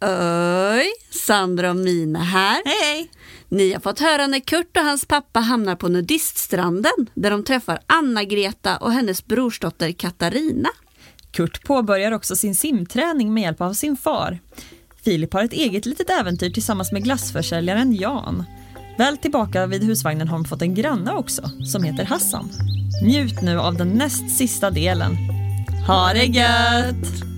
Oj, Sandra och Mina här. Hej! Ni har fått höra när Kurt och hans pappa hamnar på nudiststranden där de träffar Anna-Greta och hennes brorsdotter Katarina. Kurt påbörjar också sin simträning med hjälp av sin far. Filip har ett eget litet äventyr tillsammans med glassförsäljaren Jan. Väl tillbaka vid husvagnen har de fått en granne också, som heter Hassan. Njut nu av den näst sista delen. Ha det gött!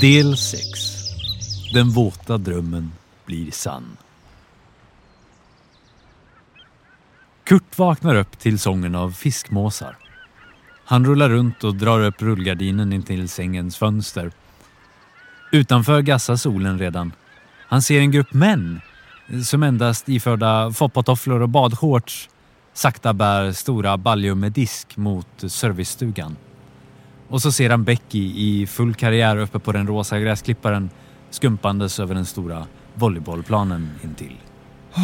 Del 6 Den våta drömmen blir sann. Kurt vaknar upp till sången av fiskmåsar. Han rullar runt och drar upp rullgardinen in till sängens fönster. Utanför gassar solen redan. Han ser en grupp män som endast iförda foppatofflor och badshorts sakta bär stora baljor med disk mot servicestugan. Och så ser han Becky i full karriär uppe på den rosa gräsklipparen skumpandes över den stora volleybollplanen intill.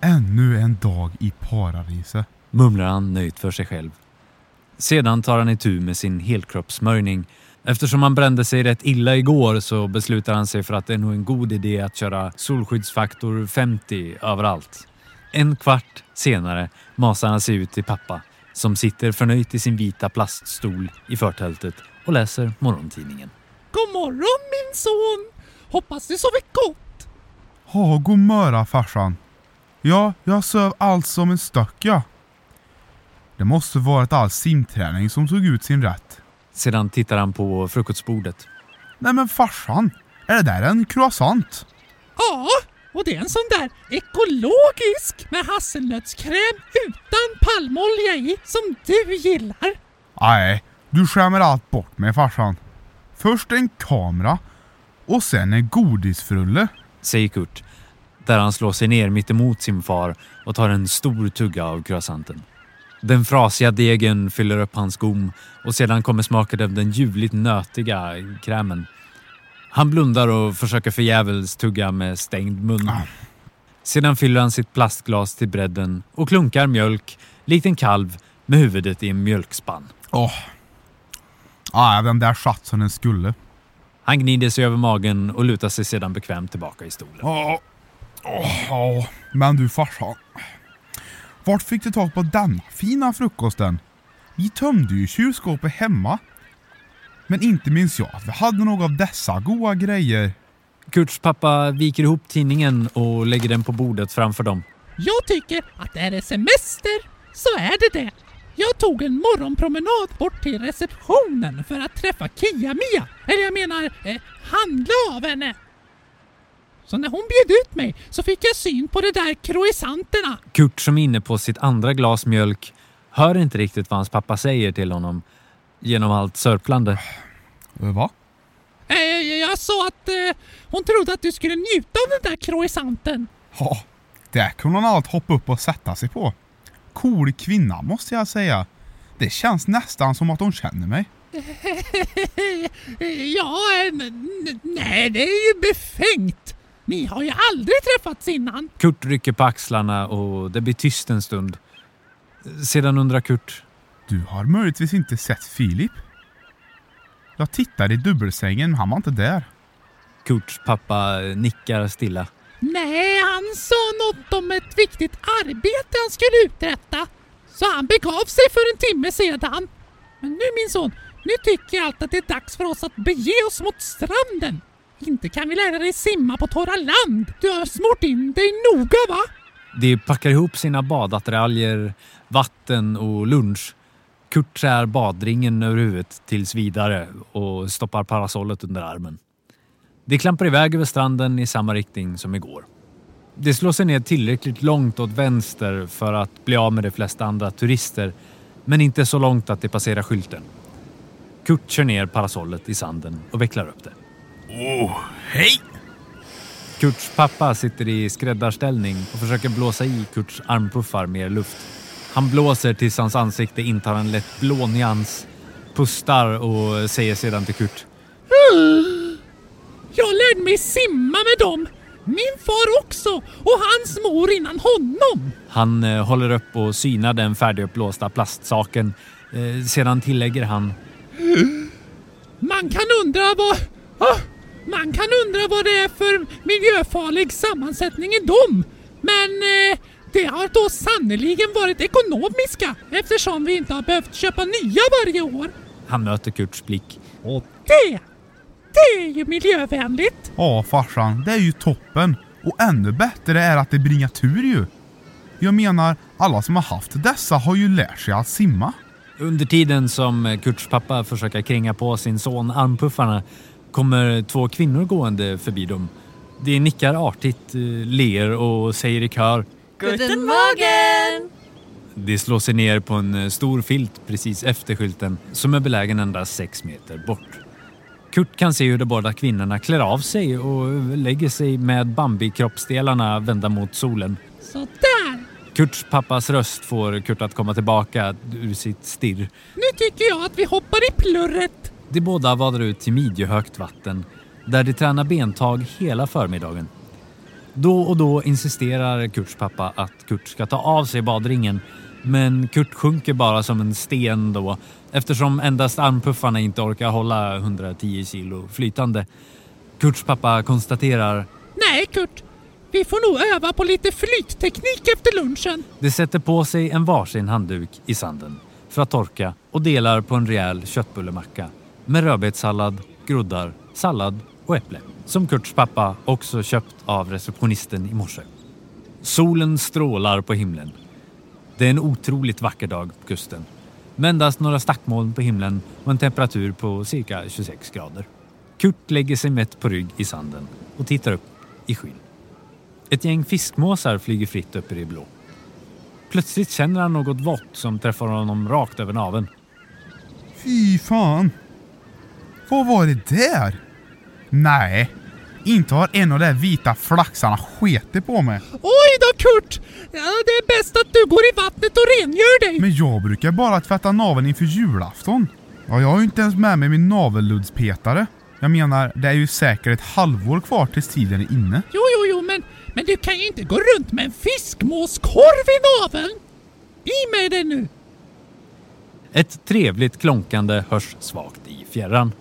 Ännu en dag i paradiset. Mumlar han nöjt för sig själv. Sedan tar han itu med sin helkroppssmörjning. Eftersom han brände sig rätt illa igår så beslutar han sig för att det är nog en god idé att köra solskyddsfaktor 50 överallt. En kvart senare masar han sig ut till pappa som sitter förnöjt i sin vita plaststol i förtältet och läser morgontidningen. God morgon min son! Hoppas du sovit gott. Ha, god möra farsan. Ja, jag söv allt som en stöck ja. Det måste varit all simträning som tog ut sin rätt. Sedan tittar han på frukostbordet. Nej men farsan, är det där en croissant? Ja, och det är en sån där ekologisk med hasselnötskräm utan palmolja i som du gillar. Nej, du skämmer allt bort mig farsan. Först en kamera och sen en godisfrulle. Säger Kurt. Där han slår sig ner mitt emot sin far och tar en stor tugga av croissanten. Den frasiga degen fyller upp hans gom och sedan kommer smaken av den ljuvligt nötiga krämen. Han blundar och försöker förgäves tugga med stängd mun. Sedan fyller han sitt plastglas till bredden och klunkar mjölk likt en kalv med huvudet i en mjölkspann. Åh. Ah, den där satt som den skulle. Han gnider sig över magen och lutar sig sedan bekvämt tillbaka i stolen. Ja, åh, ja. men du farsan. Vart fick du tag på denna fina frukosten? Vi tömde ju kylskåpet hemma. Men inte minns jag att vi hade några av dessa goda grejer. Kurts pappa viker ihop tidningen och lägger den på bordet framför dem. Jag tycker att är det semester så är det det. Jag tog en morgonpromenad bort till receptionen för att träffa Kia-Mia. Eller jag menar, eh, handla av henne. Så när hon bjöd ut mig så fick jag syn på de där croissanterna. Kurt som är inne på sitt andra glas mjölk hör inte riktigt vad hans pappa säger till honom genom allt sörplande. Eh, Va? Eh, jag sa att eh, hon trodde att du skulle njuta av den där croissanten. Ja, där kunde hon allt hoppa upp och sätta sig på. Cool kvinna måste jag säga. Det känns nästan som att hon känner mig. ja, nej det är ju befängt. Ni har ju aldrig träffats innan. Kurt rycker på axlarna och det blir tyst en stund. Sedan undrar Kurt. Du har möjligtvis inte sett Filip? Jag tittade i dubbelsängen, men han var inte där. Kurts pappa nickar stilla. Nej, han sa något om ett viktigt arbete han skulle uträtta. Så han begav sig för en timme sedan. Men nu min son, nu tycker jag allt att det är dags för oss att bege oss mot stranden. Inte kan vi lära dig simma på torra land. Du har smort in dig noga va? De packar ihop sina badattiraljer, vatten och lunch. Kurt trär badringen över huvudet tills vidare och stoppar parasollet under armen. De klampar iväg över stranden i samma riktning som igår. De slår sig ner tillräckligt långt åt vänster för att bli av med de flesta andra turister, men inte så långt att de passerar skylten. Kurt kör ner parasollet i sanden och vecklar upp det. Åh, hej! Kurts pappa sitter i skräddarställning och försöker blåsa i Kurts armpuffar mer luft. Han blåser tills hans ansikte intar en lätt blå nyans, pustar och säger sedan till Kurt. Jag lärde mig simma med dem. Min far också och hans mor innan honom. Han eh, håller upp och synar den färdiguppblåsta plastsaken. Eh, sedan tillägger han. Man kan undra vad... Ah, man kan undra vad det är för miljöfarlig sammansättning i dem. Men eh, det har då sannoliken varit ekonomiska eftersom vi inte har behövt köpa nya varje år. Han möter Kurts blick. Och det, det är ju miljövänligt. Ja farsan, det är ju toppen. Och ännu bättre är att det bringar tur ju. Jag menar, alla som har haft dessa har ju lärt sig att simma. Under tiden som Kurts pappa försöker kränga på sin son armpuffarna kommer två kvinnor gående förbi dem. De nickar artigt, eh, ler och säger i kör. Guten Morgen! De slår sig ner på en eh, stor filt precis efter skylten som är belägen endast sex meter bort. Kurt kan se hur de båda kvinnorna klär av sig och lägger sig med Bambi-kroppsdelarna vända mot solen. Så där. Kurts pappas röst får Kurt att komma tillbaka ur sitt stirr. Nu tycker jag att vi hoppar i plurret. De båda vadar ut till midjehögt vatten där de tränar bentag hela förmiddagen. Då och då insisterar Kurts pappa att Kurt ska ta av sig badringen men Kurt sjunker bara som en sten då eftersom endast armpuffarna inte orkar hålla 110 kilo flytande. Kurts pappa konstaterar Nej, Kurt. Vi får nog öva på lite flytteknik efter lunchen. De sätter på sig en varsin handduk i sanden för att torka och delar på en rejäl köttbullemacka med rödbetssallad, groddar, sallad och äpple. Som Kurts pappa också köpt av receptionisten i morse. Solen strålar på himlen. Det är en otroligt vacker dag på kusten. Med endast några stackmoln på himlen och en temperatur på cirka 26 grader. Kurt lägger sig mätt på rygg i sanden och tittar upp i skyn. Ett gäng fiskmåsar flyger fritt upp i det blå. Plötsligt känner han något vått som träffar honom rakt över naveln. Fy fan. Vad var det där? Nej, inte har en av de där vita flaxarna sketit på mig. Oj då, Kurt! Ja, det är bäst att du går i vattnet och rengör dig. Men jag brukar bara tvätta naveln inför julafton. Ja, jag har ju inte ens med mig min navelluddspetare. Jag menar, det är ju säkert ett halvår kvar tills tiden är inne. Jo, jo, jo, men, men du kan ju inte gå runt med en fiskmåskorv i naveln. I med det nu. Ett trevligt klonkande hörs svagt i fjärran.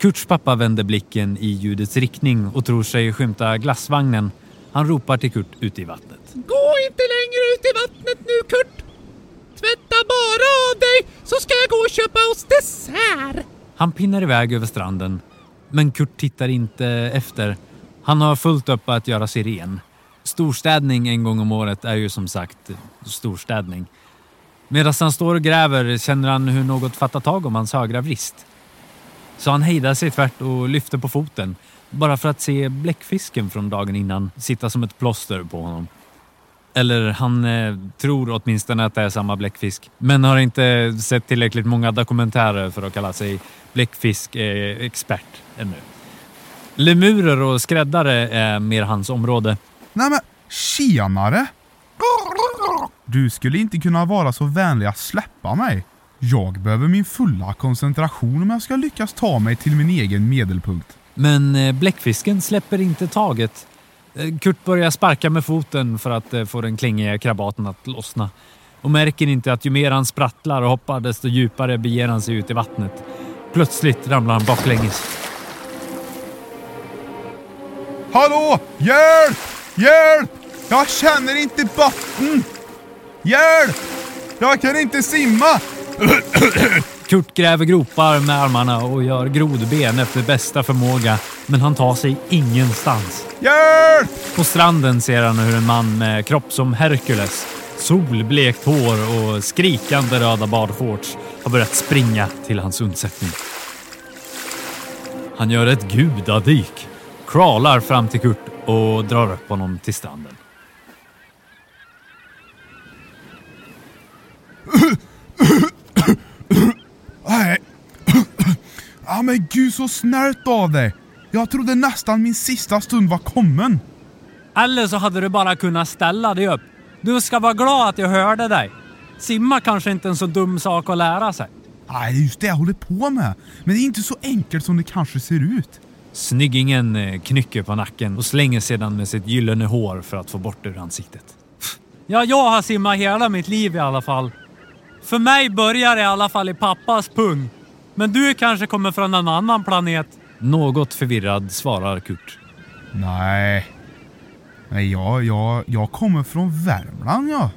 Kurts pappa vänder blicken i ljudets riktning och tror sig skymta glassvagnen. Han ropar till Kurt ute i vattnet. Gå inte längre ut i vattnet nu, Kurt. Tvätta bara av dig så ska jag gå och köpa oss dessert. Han pinnar iväg över stranden, men Kurt tittar inte efter. Han har fullt upp att göra sig ren. Storstädning en gång om året är ju som sagt storstädning. Medan han står och gräver känner han hur något fattar tag om hans högra vrist. Så han hejdar sig tvärt och lyfter på foten bara för att se bläckfisken från dagen innan sitta som ett plåster på honom. Eller han eh, tror åtminstone att det är samma bläckfisk, men har inte sett tillräckligt många dokumentärer för att kalla sig bläckfiskexpert eh, ännu. Lemurer och skräddare är mer hans område. Nej men, tjenare! Du skulle inte kunna vara så vänlig att släppa mig. Jag behöver min fulla koncentration om jag ska lyckas ta mig till min egen medelpunkt. Men eh, bläckfisken släpper inte taget. Eh, Kurt börjar sparka med foten för att eh, få den klingiga krabaten att lossna. Och märker inte att ju mer han sprattlar och hoppar desto djupare beger han sig ut i vattnet. Plötsligt ramlar han baklänges. Hallå! Hjälp! Hjälp! Jag känner inte botten! Hjälp! Jag kan inte simma! Kurt gräver gropar med armarna och gör grodben efter bästa förmåga. Men han tar sig ingenstans. Hjälp! På stranden ser han hur en man med kropp som Herkules, solblekt hår och skrikande röda badshorts har börjat springa till hans undsättning. Han gör ett gudadyk, crawlar fram till Kurt och drar upp honom till stranden. Nej. Ja men gud så snällt av dig. Jag trodde nästan min sista stund var kommen. Eller så hade du bara kunnat ställa dig upp. Du ska vara glad att jag hörde dig. Simma kanske inte är en så dum sak att lära sig. Nej, det är just det jag håller på med. Men det är inte så enkelt som det kanske ser ut. Snyggingen eh, knycker på nacken och slänger sedan med sitt gyllene hår för att få bort det ur ansiktet. Ja, jag har simmat hela mitt liv i alla fall. För mig börjar det i alla fall i pappas pung. Men du kanske kommer från en annan planet? Något förvirrad svarar Kurt. Nej. Nej, jag, jag, jag kommer från Värmland ja.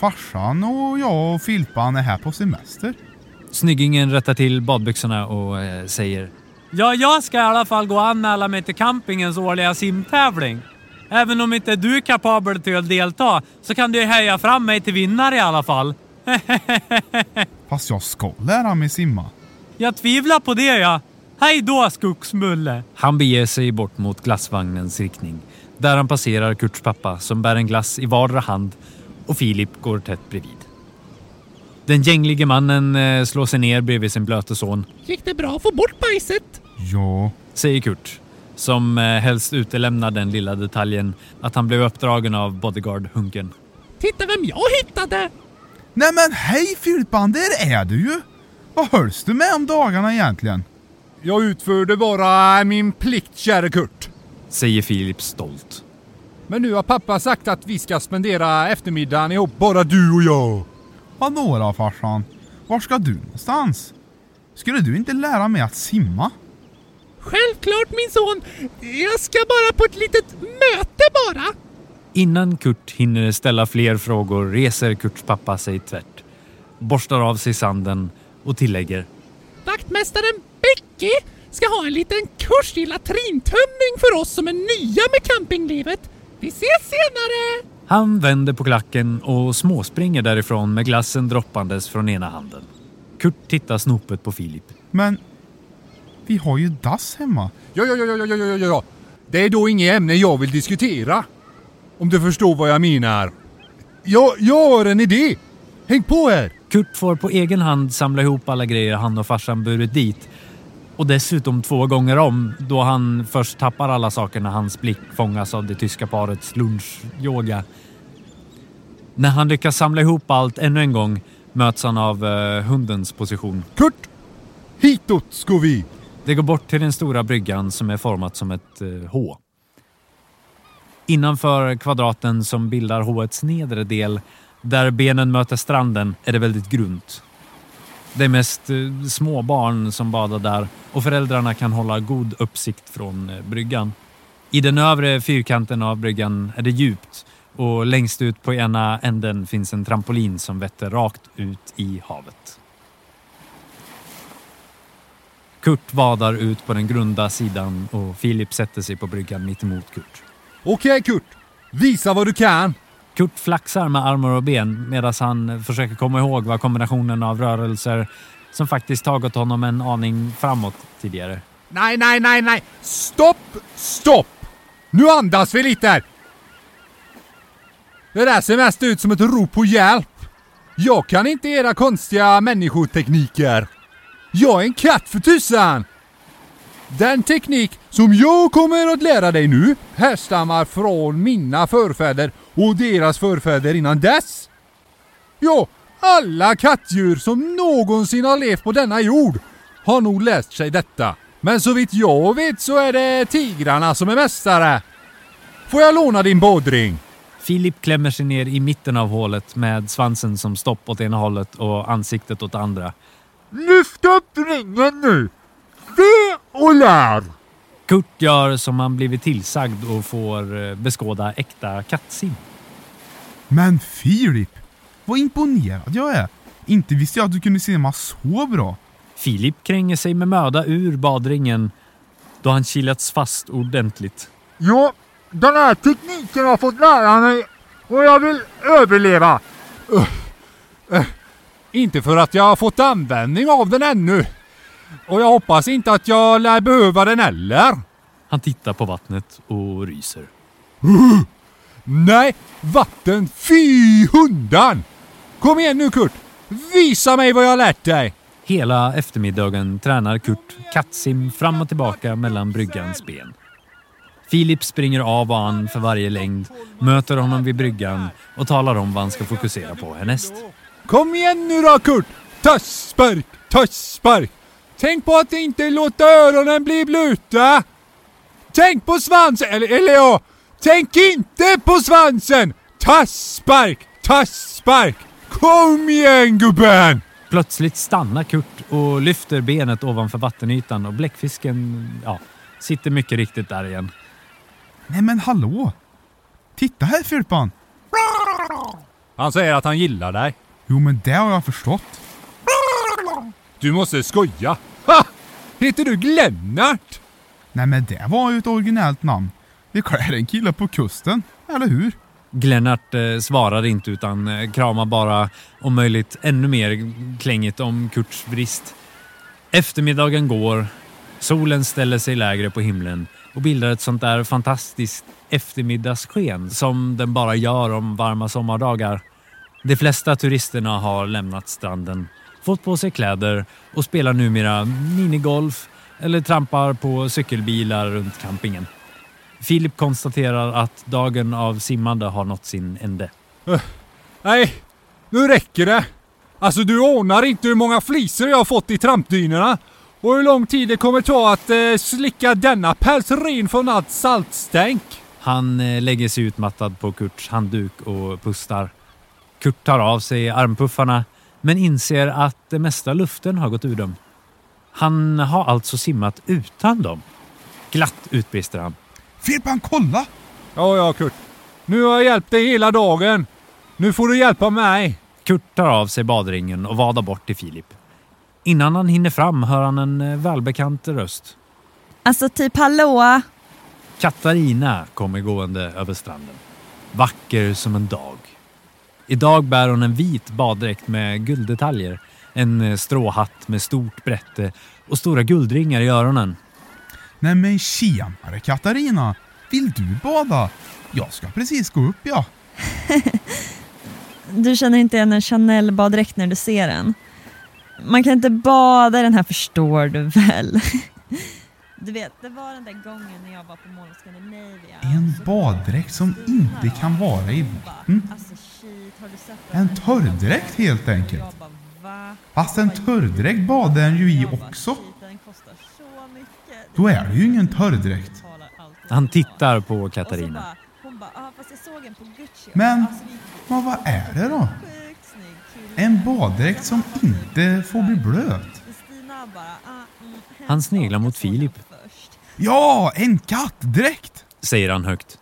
Farsan och jag och Filpan är här på semester. Snyggingen rättar till badbyxorna och eh, säger Ja, jag ska i alla fall gå och anmäla mig till campingens årliga simtävling. Även om inte du är kapabel till att delta så kan du heja fram mig till vinnare i alla fall. Fast jag ska lära mig simma. Jag tvivlar på det ja. Hej då skogsmulle! Han beger sig bort mot glassvagnens riktning. Där han passerar Kurts pappa som bär en glass i vardera hand och Filip går tätt bredvid. Den gänglige mannen eh, slår sig ner bredvid sin blöte son, Gick det bra att få bort bajset? Ja. säger Kurt. Som eh, helst utelämnar den lilla detaljen att han blev uppdragen av bodyguard-hunken. Titta vem jag hittade! Nej men hej Filpan, där är du ju! Vad hölls du med om dagarna egentligen? Jag utförde bara min plikt, käre Kurt. Säger Filip stolt. Men nu har pappa sagt att vi ska spendera eftermiddagen ihop, bara du och jag. Vadå då farsan? Var ska du någonstans? Skulle du inte lära mig att simma? Självklart min son. Jag ska bara på ett litet möte bara. Innan Kurt hinner ställa fler frågor reser Kurts pappa sig tvärt, borstar av sig sanden och tillägger Vaktmästaren Becky ska ha en liten kurs i latrintömning för oss som är nya med campinglivet. Vi ses senare! Han vänder på klacken och småspringer därifrån med glassen droppandes från ena handen. Kurt tittar snopet på Filip. Men vi har ju dass hemma. Ja, ja, ja, ja, ja, ja, ja, ja. Det är då inget ämne jag vill diskutera. Om du förstår vad jag menar. Ja, jag har en idé. Häng på här. Kurt får på egen hand samla ihop alla grejer han och farsan burit dit. Och dessutom två gånger om då han först tappar alla saker när hans blick fångas av det tyska parets lunchyoga. När han lyckas samla ihop allt ännu en gång möts han av eh, hundens position. Kurt! Hitåt ska vi. Det går bort till den stora bryggan som är format som ett eh, H. Innanför kvadraten som bildar hovets nedre del, där benen möter stranden, är det väldigt grunt. Det är mest småbarn små barn som badar där och föräldrarna kan hålla god uppsikt från eh, bryggan. I den övre fyrkanten av bryggan är det djupt och längst ut på ena änden finns en trampolin som vetter rakt ut i havet. Kurt vadar ut på den grunda sidan och Filip sätter sig på bryggan mittemot Kurt. Okej Kurt, visa vad du kan. Kurt flaxar med armar och ben medan han försöker komma ihåg vad kombinationen av rörelser som faktiskt tagit honom en aning framåt tidigare. Nej, nej, nej, nej. Stopp, stopp. Nu andas vi lite här. Det där ser mest ut som ett rop på hjälp. Jag kan inte era konstiga människotekniker. Jag är en katt för tusan! Den teknik som jag kommer att lära dig nu härstammar från mina förfäder och deras förfäder innan dess. Ja, alla kattdjur som någonsin har levt på denna jord har nog läst sig detta. Men så vitt jag vet så är det tigrarna som är mästare. Får jag låna din badring? Filip klämmer sig ner i mitten av hålet med svansen som stopp åt ena hållet och ansiktet åt andra. Lyft upp ringen nu! Se och lär! Kurt gör som han blivit tillsagd och får eh, beskåda äkta kattsim. Men Filip, vad imponerad jag är. Inte visste jag att du kunde simma så bra. Filip kränger sig med möda ur badringen då han kilats fast ordentligt. Ja, den här tekniken har fått lära mig och jag vill överleva. Uh, uh, inte för att jag har fått användning av den ännu. Och jag hoppas inte att jag lär behöva den heller. Han tittar på vattnet och ryser. Nej, vatten, fy hundan! Kom igen nu Kurt! Visa mig vad jag har lärt dig! Hela eftermiddagen tränar Kurt kattsim fram och tillbaka mellan bryggans ben. Filip springer av och an för varje längd, möter honom vid bryggan och talar om vad han ska fokusera på härnäst. Kom igen nu då Kurt! Tasspark, tasspark! Tänk på att inte låta öronen bli blöta! Tänk på svansen, eller, eller ja, tänk inte på svansen! Tasspark, tasspark! Kom igen gubben! Plötsligt stannar Kurt och lyfter benet ovanför vattenytan och bläckfisken, ja, sitter mycket riktigt där igen. Nej men hallå! Titta här Filpan! Han säger att han gillar dig. Jo men det har jag förstått. Du måste skoja. Heter du Glennart? Nej men det var ju ett originellt namn. Det klär en kille på kusten, eller hur? Glennart eh, svarar inte utan eh, kramar bara om möjligt ännu mer klängigt om Kurts brist. Eftermiddagen går, solen ställer sig lägre på himlen och bildar ett sånt där fantastiskt eftermiddagssken som den bara gör om varma sommardagar. De flesta turisterna har lämnat stranden, fått på sig kläder och spelar numera minigolf eller trampar på cykelbilar runt campingen. Filip konstaterar att dagen av simmande har nått sin ände. Nej, nu räcker det. Alltså du ordnar inte hur många flisor jag har fått i trampdynorna och hur lång tid det kommer ta att eh, slicka denna päls ren från allt saltstänk. Han eh, lägger sig utmattad på Kurts handduk och pustar. Kurt tar av sig armpuffarna men inser att det mesta luften har gått ur dem. Han har alltså simmat utan dem. Glatt utbrister han. Filpan kolla! Ja, ja Kurt. Nu har jag hjälpt dig hela dagen. Nu får du hjälpa mig. Kurt tar av sig badringen och vadar bort till Filip. Innan han hinner fram hör han en eh, välbekant röst. Alltså typ hallå? Katarina kommer gående över stranden. Vacker som en dag. Idag bär hon en vit baddräkt med gulddetaljer. En eh, stråhatt med stort brätte och stora guldringar i öronen. Nej men tjenare Katarina! Vill du bada? Jag ska precis gå upp ja. Du känner inte igen en Chanel-baddräkt när du ser den? Man kan inte bada i den här förstår du väl? Du vet, det var den där gången när jag var på Mall of Scandinavia. En baddräkt som inte kan vara i vatten. En den? torrdräkt helt enkelt. Fast en torrdräkt badar en ju i också. Den. Då är det ju ingen alltid. Han tittar på Katarina. bara, hon bara, ja fast jag såg en på Gucci. Men- Alltså, Men vad är det då? En baddräkt som inte får bli blöt. Ah, mm, Han sneglar mot Filip. den först. Ja, en kattdräkt! Säger han högt.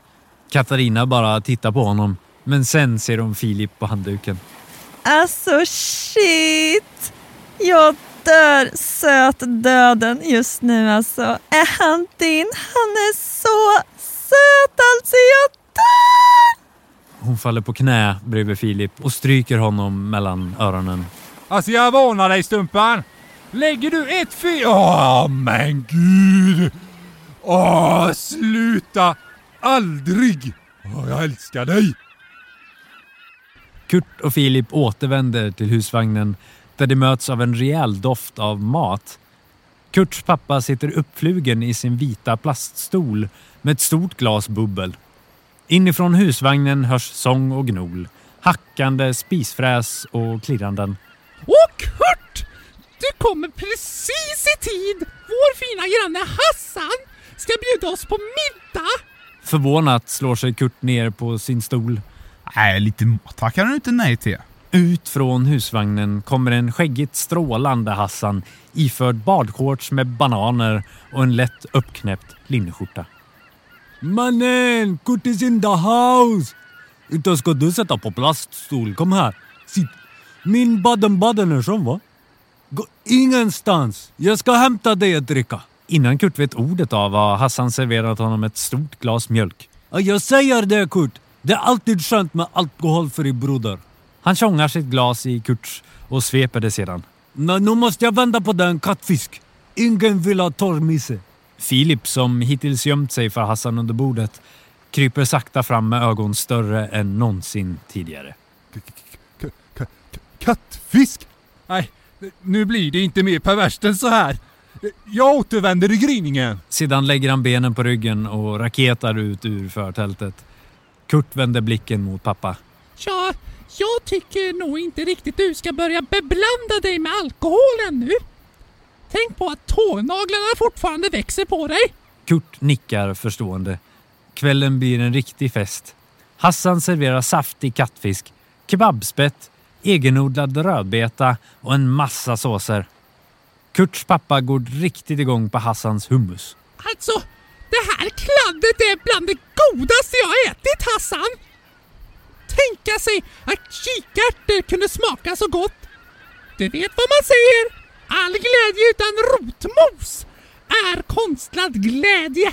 Katarina bara tittar på honom. Men sen ser hon Filip på handduken. Alltså shit! Jag dör söt döden just nu alltså. Är han din? Han är så söt alltså, jag dör! Hon faller på knä bredvid Filip och stryker honom mellan öronen. Alltså jag varnar dig Stumpan. Lägger du ett fy... Åh men gud! Åh sluta! Aldrig! Åh, jag älskar dig! Kurt och Filip återvänder till husvagnen där de möts av en rejäl doft av mat. Kurts pappa sitter uppflugen i sin vita plaststol med ett stort glas bubbel. Inifrån husvagnen hörs sång och gnol, hackande spisfräs och klirranden. Och Kurt! Du kommer precis i tid! Vår fina granne Hassan ska bjuda oss på middag! Förvånat slår sig Kurt ner på sin stol. Nej, lite mat tackar du inte nej till. Ut från husvagnen kommer en skäggigt strålande Hassan iförd badshorts med bananer och en lätt uppknäppt linneskjorta. Mannen, Kurt is in the house! Inte ska du sätta på plaststol. Kom här, sitt. Min baden-baden är som va? Gå ingenstans. Jag ska hämta dig att dricka. Innan Kurt vet ordet av har Hassan serverat honom ett stort glas mjölk. Ja, Jag säger det Kurt. Det är alltid skönt med alkoholfri broder. Han tjongar sitt glas i Kurts och sveper det sedan. Nej, nu måste jag vända på den kattfisk. Ingen vill ha torrmisse. Filip, som hittills gömt sig för Hassan under bordet, kryper sakta fram med ögon större än någonsin tidigare. Kattfisk? Nej, Nu blir det inte mer perverst än så här. Jag återvänder i gryningen. Sedan lägger han benen på ryggen och raketar ut ur förtältet. Kurt vänder blicken mot pappa. Ja, jag tycker nog inte riktigt du ska börja beblanda dig med alkoholen nu. Tänk på att tånaglarna fortfarande växer på dig. Kurt nickar förstående. Kvällen blir en riktig fest. Hassan serverar saftig kattfisk, kebabspett, egenodlad rödbeta och en massa såser. Kurts pappa går riktigt igång på Hassans hummus. Alltså, det här kladdet är bland det godaste jag ätit Hassan! Tänka sig att kikärtor kunde smaka så gott. Du vet vad man säger? All glädje utan rotmos är konstlad glädje.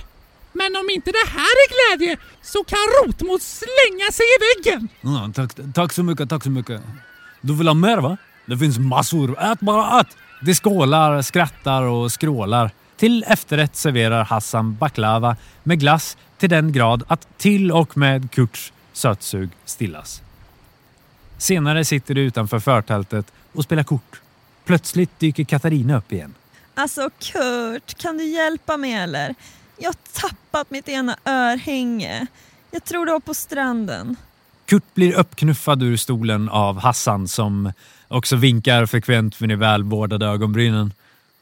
Men om inte det här är glädje så kan rotmos slänga sig i väggen. Ja, tack, tack så mycket, tack så mycket. Du vill ha mer va? Det finns massor. Ät bara ät! Det skålar, skrattar och skrålar. Till efterrätt serverar Hassan baklava med glass till den grad att till och med Kurts sötsug stillas. Senare sitter de utanför förtältet och spelar kort. Plötsligt dyker Katarina upp igen. Alltså Kurt, kan du hjälpa mig eller? Jag har tappat mitt ena örhänge. Jag tror det var på stranden. Kurt blir uppknuffad ur stolen av Hassan som också vinkar frekvent med de välvårdade ögonbrynen.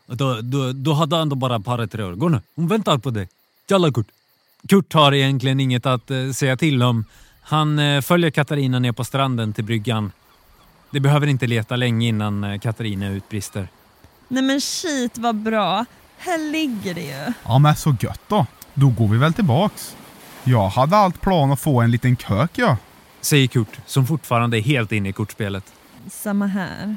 Du, du, du hade ändå bara ett par tre år. Gå nu, hon väntar på dig. Jalla Kurt. Kurt har egentligen inget att eh, säga till om. Han eh, följer Katarina ner på stranden till bryggan. De behöver inte leta länge innan eh, Katarina utbrister. Nej men shit vad bra. Här ligger det ju. Ja men så gött då. Då går vi väl tillbaks. Jag hade allt plan att få en liten kök ja. Säger Kurt som fortfarande är helt inne i kortspelet. Samma här.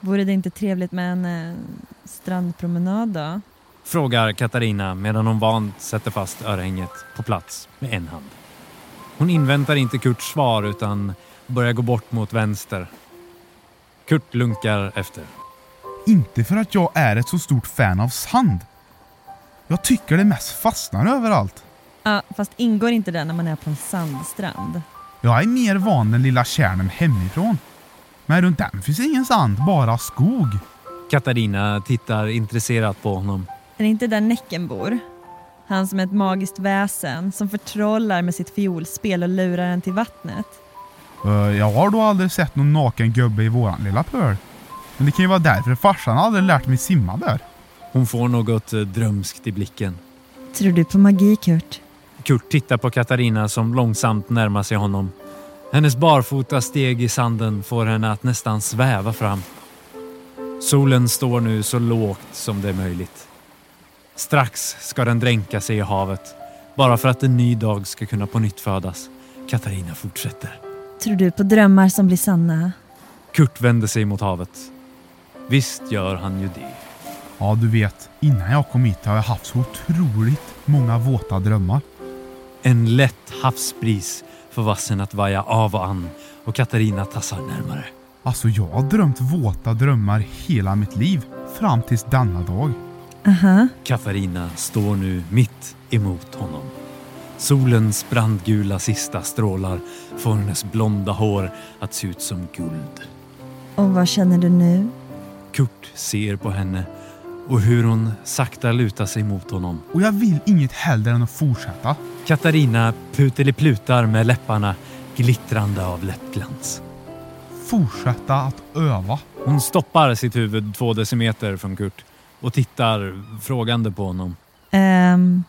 Vore det inte trevligt med en eh, strandpromenad då? Frågar Katarina medan hon vant sätter fast örhänget på plats med en hand. Hon inväntar inte Kurts svar utan börjar gå bort mot vänster. Kurt lunkar efter. Inte för att jag är ett så stort fan av sand. Jag tycker det mest fastnar överallt. Ja, fast ingår inte det när man är på en sandstrand? Jag är mer van den lilla kärnen hemifrån. Men runt den finns ingen sand, bara skog. Katarina tittar intresserat på honom. Är det inte där Näcken bor? Han som är ett magiskt väsen som förtrollar med sitt fiolspel och lurar en till vattnet. Eh, Jag har då aldrig sett någon naken gubbe i våran lilla pöl. Men det kan ju vara därför farsan aldrig lärt mig simma där. Hon får något eh, drömskt i blicken. Tror du på magi Kurt? Kurt tittar på Katarina som långsamt närmar sig honom. Hennes barfota steg i sanden får henne att nästan sväva fram. Solen står nu så lågt som det är möjligt. Strax ska den dränka sig i havet. Bara för att en ny dag ska kunna på nytt födas. Katarina fortsätter. Tror du på drömmar som blir sanna? Kurt vänder sig mot havet. Visst gör han ju det. Ja, du vet, innan jag kom hit har jag haft så otroligt många våta drömmar. En lätt havsbris får vassen att vaja av och an och Katarina tassar närmare. Alltså, jag har drömt våta drömmar hela mitt liv. Fram tills denna dag. Aha. Katarina står nu mitt emot honom. Solens brandgula sista strålar får hennes blonda hår att se ut som guld. Och vad känner du nu? Kurt ser på henne och hur hon sakta lutar sig mot honom. Och jag vill inget hellre än att fortsätta. Katarina puteliplutar med läpparna glittrande av läppglans. Fortsätta att öva. Hon stoppar sitt huvud två decimeter från Kurt och tittar frågande på honom. Ehm...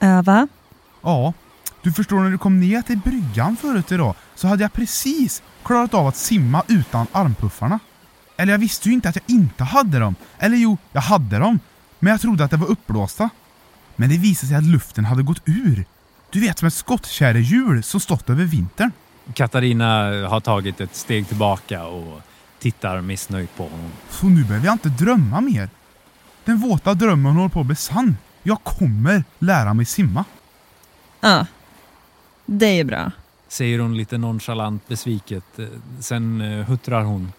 Öva? Ja, du förstår när du kom ner till bryggan förut idag så hade jag precis klarat av att simma utan armpuffarna. Eller jag visste ju inte att jag inte hade dem. Eller jo, jag hade dem. Men jag trodde att det var uppblåsta. Men det visade sig att luften hade gått ur. Du vet som ett skottkärrehjul som stått över vintern. Katarina har tagit ett steg tillbaka och tittar missnöjt på honom. Så nu behöver jag inte drömma mer. Den våta drömmen håller på att bli sann. Jag kommer lära mig simma. Ja. Det är bra. Säger hon lite nonchalant besviket. Sen eh, huttrar hon.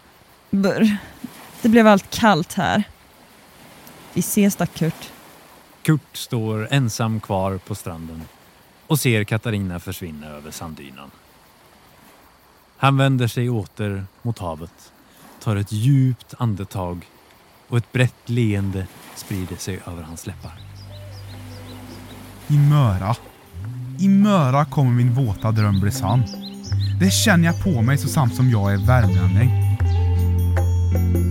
Burr. Det blev allt kallt här. Vi ses då Kurt. Kurt står ensam kvar på stranden och ser Katarina försvinna över sanddynan. Han vänder sig åter mot havet tar ett djupt andetag och ett brett leende sprider sig över hans läppar. I Möra. I Möra kommer min våta dröm bli sann. Det känner jag på mig så samt som jag är värmlänning. you